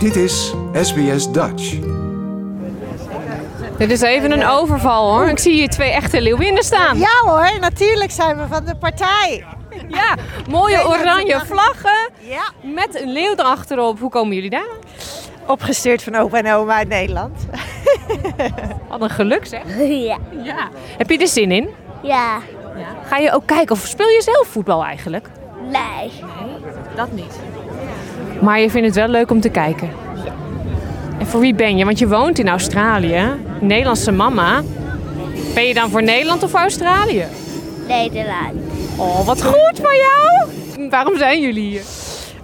Dit is SBS Dutch. Dit is even een overval hoor. Ik zie hier twee echte leeuwinnen staan. Ja hoor, natuurlijk zijn we van de partij. Ja, mooie oranje vlaggen Ja. met een leeuw erachterop. Hoe komen jullie daar? Opgestuurd van opa en oma uit Nederland. Wat een geluk zeg. Ja. Ja. Heb je er zin in? Ja. Ga je ook kijken of speel je zelf voetbal eigenlijk? Nee. Dat niet. Maar je vindt het wel leuk om te kijken. En voor wie ben je? Want je woont in Australië. Nederlandse mama. Ben je dan voor Nederland of voor Australië? Nederland. Oh, wat goed van jou! Waarom zijn jullie hier?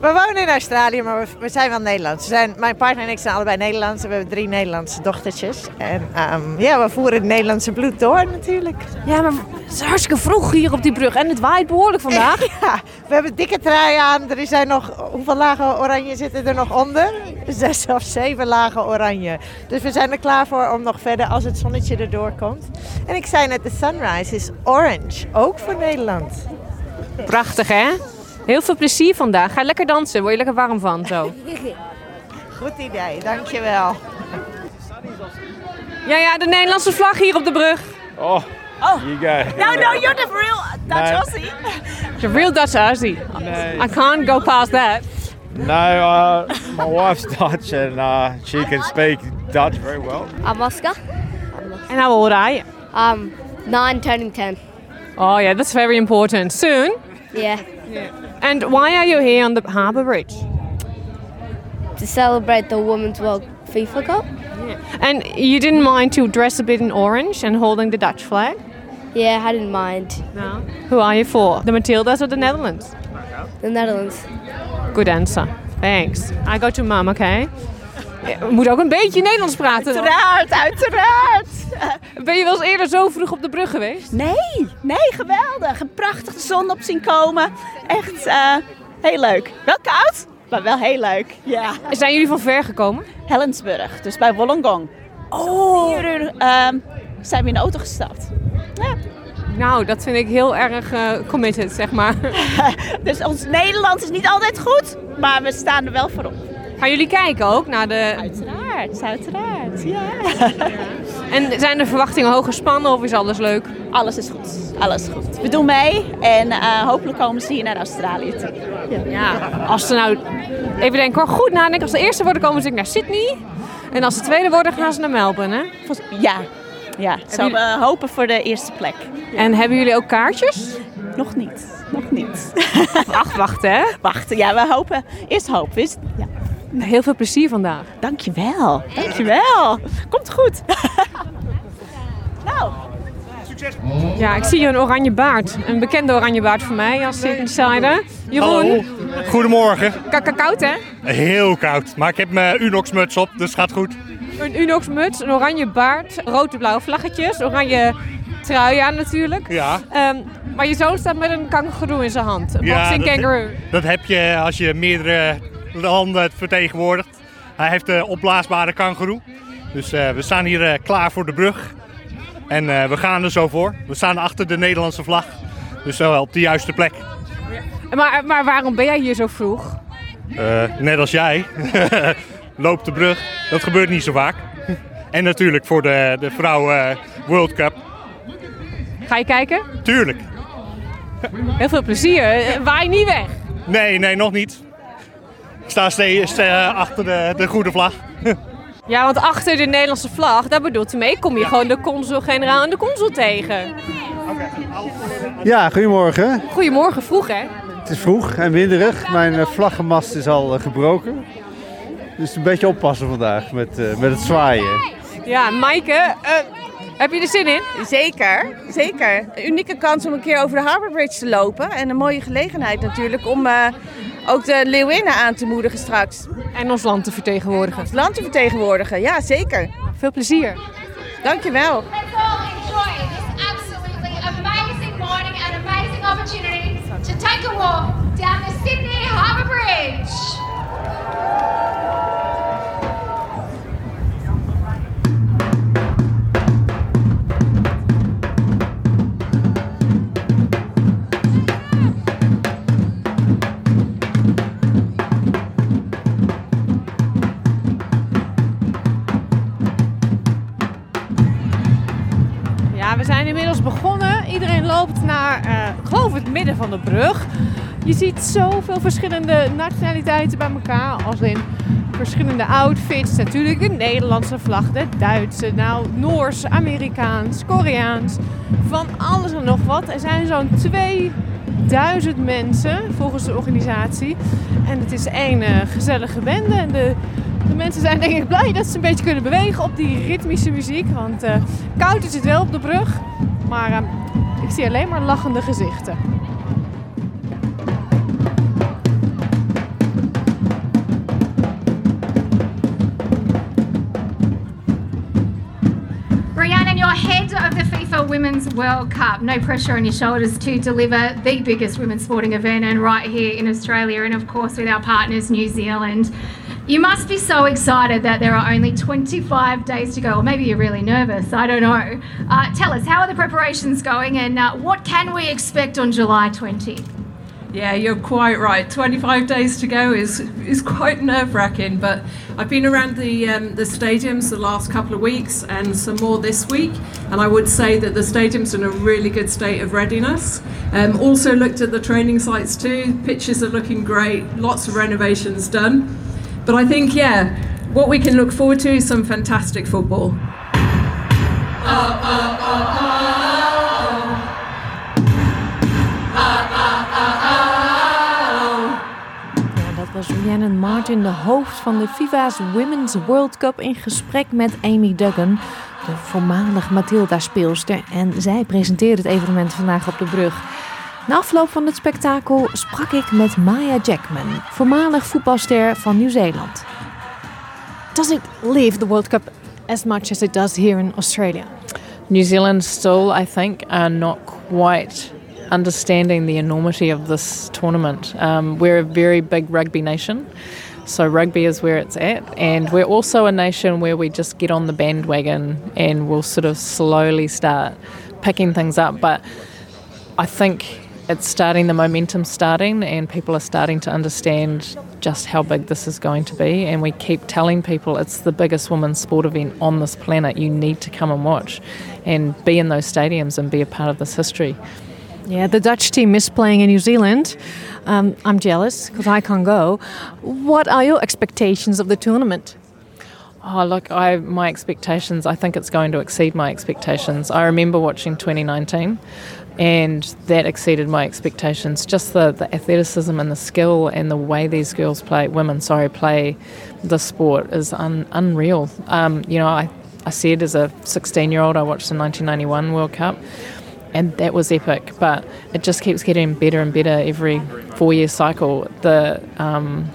We wonen in Australië, maar we, we zijn wel Nederlands. We zijn, mijn partner en ik zijn allebei Nederlands. en We hebben drie Nederlandse dochtertjes. En ehm, ja, we voeren het Nederlandse bloed door natuurlijk. Ja, maar het is hartstikke vroeg hier op die brug en het waait behoorlijk vandaag. Ja, we hebben dikke trui aan. Er zijn nog, hoeveel lagen oranje zitten er nog onder? Zes of zeven lagen oranje. Dus we zijn er klaar voor om nog verder als het zonnetje erdoor komt. En ik zei net, de sunrise is orange. Ook voor Nederland. Prachtig, hè? Heel veel plezier vandaag. Ga lekker dansen. Word je lekker warm van zo. Goed idee, dankjewel. Ja, ja, de Nederlandse vlag hier op de brug. Oh, you go. No, no, you're the real Dutch No. Aussie. The real Dutch Aussie. I can't go past that. No, uh, my wife's Dutch and uh, she can speak Dutch very well. I'm Oscar. And how old are you? Um, nine turning ten. Oh, yeah, that's very important. Soon. Yeah. And why are you here on the harbour bridge? To celebrate the Women's World FIFA Cup. Yeah. And you didn't mind to dress a bit in orange and holding the Dutch flag? Yeah, I didn't mind. No. Who are you for? The Matildas or the Netherlands? The Netherlands. Good answer. Thanks. I go to mom, okay? We moeten ook een beetje Nederlands praten. Uiteraard, uiteraard. Ben je wel eens eerder zo vroeg op de brug geweest? Nee, nee, geweldig. Een prachtige zon op zien komen. Echt eh, heel leuk. Wel koud, maar wel heel leuk. Ja. Zijn jullie van ver gekomen? Helensburg, dus bij Wollongong. Oh. Vier uur ehm, zijn we in de auto gestapt. Ja. Nou, dat vind ik heel erg eh, committed, zeg maar. Dus ons Nederlands is niet altijd goed, maar we staan er wel voor op. Gaan jullie kijken ook naar de... Uiteraard, uiteraard. Ja. En zijn de verwachtingen hoog gespannen of is alles leuk? Alles is goed, alles is goed. We doen mee en eh, hopelijk komen ze hier naar Australië toe. Ja, als ze nou even denken, hoor, goed nadenken. Als de eerste worden, komen ze naar Sydney. En als de tweede worden, gaan ze naar Melbourne. Hè? Ja, ja. Zo we hopen voor de eerste plek. En hebben jullie ook kaartjes? Nog niet, nog niet. Ach, wacht hè. Wachten, ja, we hopen. Eerst hopen. Is... Ja. Heel veel plezier vandaag. Dankjewel, dankjewel. Komt goed. nou, Ja, ik zie een oranje baard. Een bekende oranje baard voor mij als insider. Jeroen, Hallo. Goedemorgen. ka- koud hè? Heel koud, maar ik heb mijn Unox muts op, dus het gaat goed. Een Unox muts, een oranje baard, rood en blauwe vlaggetjes, oranje trui aan natuurlijk. Ja, Ehm, maar je zoon staat met een kangoeroe in zijn hand. Een Ja, boxing dat- kangaroo. dat heb je als je meerdere landen vertegenwoordigt. Hij heeft een opblaasbare kangoeroe. Dus eh, we staan hier eh, klaar voor de brug. En eh, we gaan er zo voor. We staan achter de Nederlandse vlag. Dus eh, op de juiste plek. Maar, maar waarom ben jij hier zo vroeg? Eh, net als jij. Loopt de brug. Dat gebeurt niet zo vaak. En natuurlijk voor de, de vrouwen World Cup. Ga je kijken? Tuurlijk. Heel veel plezier. Eh, Waai niet weg. Nee, nee, nog niet. Ik sta steeds eh, achter de, de goede vlag. Ja, want achter de Nederlandse vlag, daar bedoelt hij mee, kom je gewoon de consul-generaal en de consul tegen. Ja, goedemorgen. Goedemorgen, vroeg hè? Het is vroeg en winderig. Mijn eh, vlaggenmast is al eh, gebroken. Dus een beetje oppassen vandaag met, eh, met het zwaaien. Ja, Maaike, eh, heb je er zin in? Zeker, zeker. Een unieke kans om een keer over de Harbour Bridge te lopen. En een mooie gelegenheid natuurlijk om eh, ook de Leeuwinnen aan te moedigen straks. En ons land te vertegenwoordigen. Land te vertegenwoordigen, ja zeker. Veel plezier. Dankjewel. Iedereen loopt naar, eh, geloof het midden van de brug. Je ziet zoveel verschillende nationaliteiten bij elkaar. Als in verschillende outfits. Natuurlijk de Nederlandse vlag, de Duitse, nou Noors, Amerikaans, Koreaans. Van alles en nog wat. Er zijn zo'n 2000 mensen volgens de organisatie. En het is één eh, gezellige bende. En de, de mensen zijn denk ik blij dat ze een beetje kunnen bewegen op die ritmische muziek. Want eh, koud is het wel op de brug. Maar eh, ik zie alleen maar lachende gezichten. Women's World Cup. No pressure on your shoulders to deliver the biggest women's sporting event and right here in Australia and of course with our partners New Zealand. You must be so excited that there are only 25 days to go, or maybe you're really nervous, I don't know. Uh, tell us, how are the preparations going and uh, what can we expect on July 20? Yeah, you're quite right. 25 days to go is is quite nerve wracking, but I've been around the um, the stadiums the last couple of weeks and some more this week, and I would say that the stadiums in a really good state of readiness. Um, also looked at the training sites too. Pitches are looking great. Lots of renovations done, but I think yeah, what we can look forward to is some fantastic football. Ja, dat was Rhiannon Martin, de hoofd van de FIFA's Women's World Cup, in gesprek met Amy Duggan, de voormalig Matilda-speelster. En zij presenteerde het evenement vandaag op de brug. Na afloop van het spektakel sprak ik met Maya Jackman, voormalig voetbalster van Nieuw-Zeeland. Does it live the World Cup as much as it does here in Australia? New Zealand still, I think, are not quite understanding the enormity of this tournament. Um, we're a very big rugby nation, so rugby is where it's at, and we're also a nation where we just get on the bandwagon and we'll sort of slowly start picking things up. But I think it's starting, the momentum's starting, and people are starting to understand just how big this is going to be. And we keep telling people it's the biggest women's sport event on this planet. You need to come and watch and be in those stadiums and be a part of this history. Yeah, the Dutch team is playing in New Zealand. Um, I'm jealous because I can't go. What are your expectations of the tournament? Oh, look, I my expectations. I think it's going to exceed my expectations. I remember watching 2019, and that exceeded my expectations. Just the, the athleticism and the skill and the way these girls play, women, sorry, play the sport is un, unreal. Um, you know, I, I said as a 16 year old, I watched the 1991 World Cup. And that was epic, but it just keeps getting better and better every four-year cycle. The um,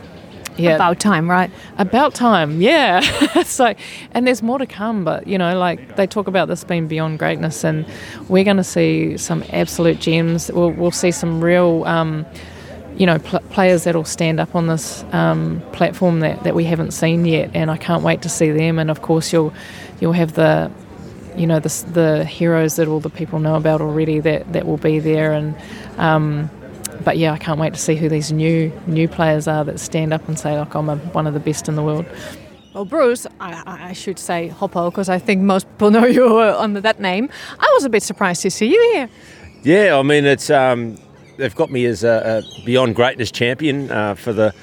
yeah, About time, right? about time, yeah. so, and there's more to come, but you know, like they talk about this being beyond greatness, and we're going to see some absolute gems. We'll, we'll see some real, um, you know, pl- players that'll stand up on this um, platform that, that we haven't seen yet, and I can't wait to see them. And of course, you'll you'll have the you know the, the heroes that all the people know about already that, that will be there and um, but yeah I can't wait to see who these new new players are that stand up and say like I'm a, one of the best in the world Well, Bruce, I, I I should say Hoppo because I think most people know you uh, under that name. I was a bit surprised to see you here. Yeah, I mean it's um, they've got me as a, a beyond greatness champion uh, for the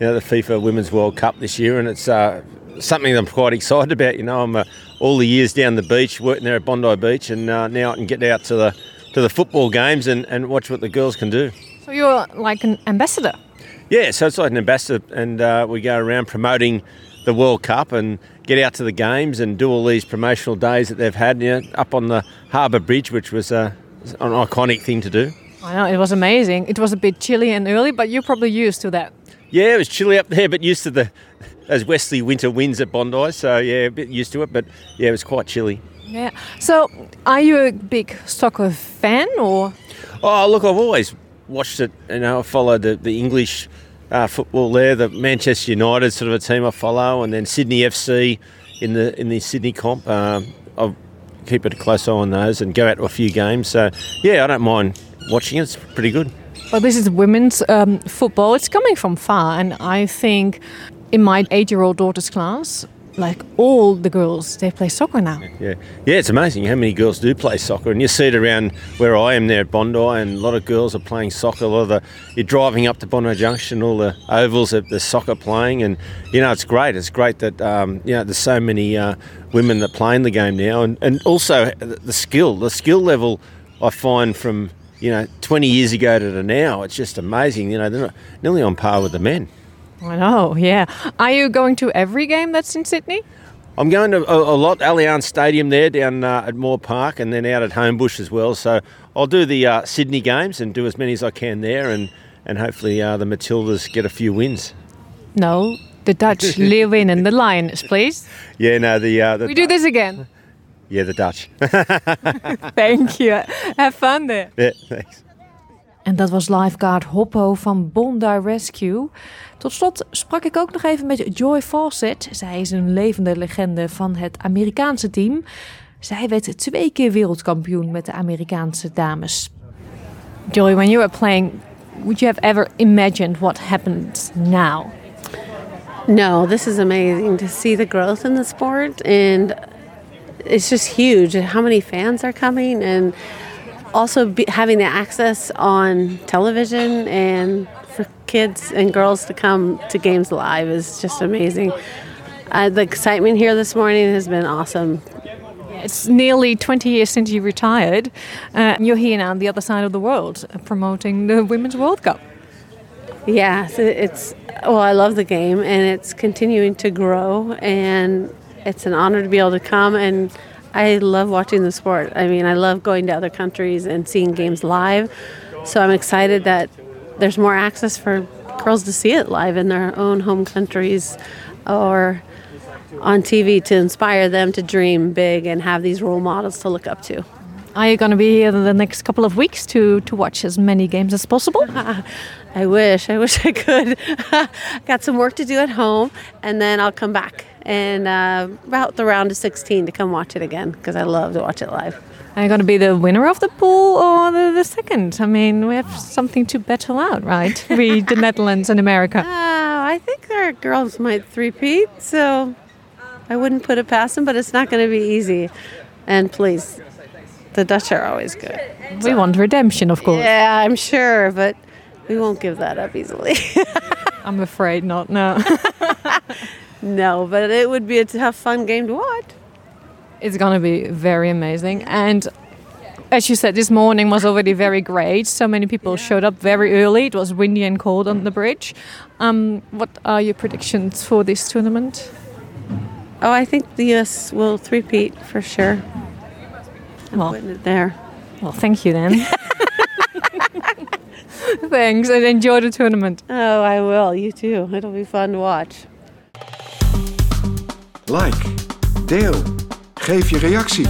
you know the FIFA Women's World Cup this year, and it's uh, something I'm quite excited about. You know, I'm uh, all the years down the beach working there at Bondi Beach, and uh, now I can get out to the to the football games and, and watch what the girls can do. So you're like an ambassador. Yeah, so it's like an ambassador, and uh, we go around promoting the World Cup and get out to the games and do all these promotional days that they've had. You know, up on the Harbour Bridge, which was uh, an iconic thing to do. I know it was amazing. It was a bit chilly and early, but you're probably used to that. Yeah, it was chilly up there, but used to the those westerly winter winds at Bondi. So yeah, a bit used to it, but yeah, it was quite chilly. Yeah. So, are you a big soccer fan or? Oh, look, I've always watched it. You know, I follow the, the English uh, football there, the Manchester United sort of a team I follow, and then Sydney FC in the in the Sydney comp. Um, I keep a close eye on those and go out to a few games. So yeah, I don't mind watching it. It's pretty good. Well, this is women's um, football. It's coming from far, and I think in my eight-year-old daughter's class, like all the girls they play soccer now. Yeah, yeah, it's amazing how many girls do play soccer, and you see it around where I am there at Bondi, and a lot of girls are playing soccer. A lot of the you're driving up to Bondi Junction, all the ovals that the soccer playing, and you know it's great. It's great that um, you know there's so many uh, women that play in the game now, and, and also the skill, the skill level I find from you know 20 years ago to now, it's just amazing. You know they're nearly on par with the men. I know, yeah. Are you going to every game that's in Sydney? I'm going to a, a lot Allianz Stadium there down uh, at Moore Park and then out at Homebush as well. So I'll do the uh, Sydney games and do as many as I can there and, and hopefully uh, the Matildas get a few wins. No, the Dutch Leeuwin and the Lions, please. Yeah, no, the... Uh, the we do this again. Yeah, the Dutch. Thank you. Have fun there. Yeah, thanks. En dat was lifeguard Hoppo van Bondi Rescue. Tot slot sprak ik ook nog even met Joy Fawcett. Zij is een levende legende van het Amerikaanse team. Zij werd twee keer wereldkampioen met de Amerikaanse dames. Joy, when you were playing, would you have ever imagined what happened now? No, this is amazing to see the growth in the sport, and it's just huge. How many fans are coming, and also be, having the access on television and for kids and girls to come to games live is just amazing. Uh, the excitement here this morning has been awesome. It's nearly 20 years since you retired. Uh, you're here now on the other side of the world uh, promoting the Women's World Cup. Yeah, it's well, I love the game and it's continuing to grow, and it's an honor to be able to come and I love watching the sport. I mean, I love going to other countries and seeing games live. So I'm excited that there's more access for girls to see it live in their own home countries or on TV to inspire them to dream big and have these role models to look up to. Are you going to be here the next couple of weeks to, to watch as many games as possible? I wish. I wish I could. Got some work to do at home, and then I'll come back and uh, about the round of 16 to come watch it again because I love to watch it live. Are you going to be the winner of the pool or the, the second? I mean, we have something to battle out, right? we, the Netherlands and America. Uh, I think our girls might three-peat, so I wouldn't put it past them, but it's not going to be easy. And please, the Dutch are always good. We want redemption, of course. Yeah, I'm sure, but we won't give that up easily. I'm afraid not, no. no, but it would be a tough, fun game to watch. It's going to be very amazing. And as you said, this morning was already very great. So many people showed up very early. It was windy and cold on the bridge. Um, what are your predictions for this tournament? Oh, I think the US will three-peat for sure. I'm well, putting it there. Well, thank you then. Thanks and enjoy the tournament. Oh, I will. You too. It'll be fun to watch. Like, deel, geef je reactie.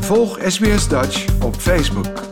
Volg SBS Dutch op Facebook.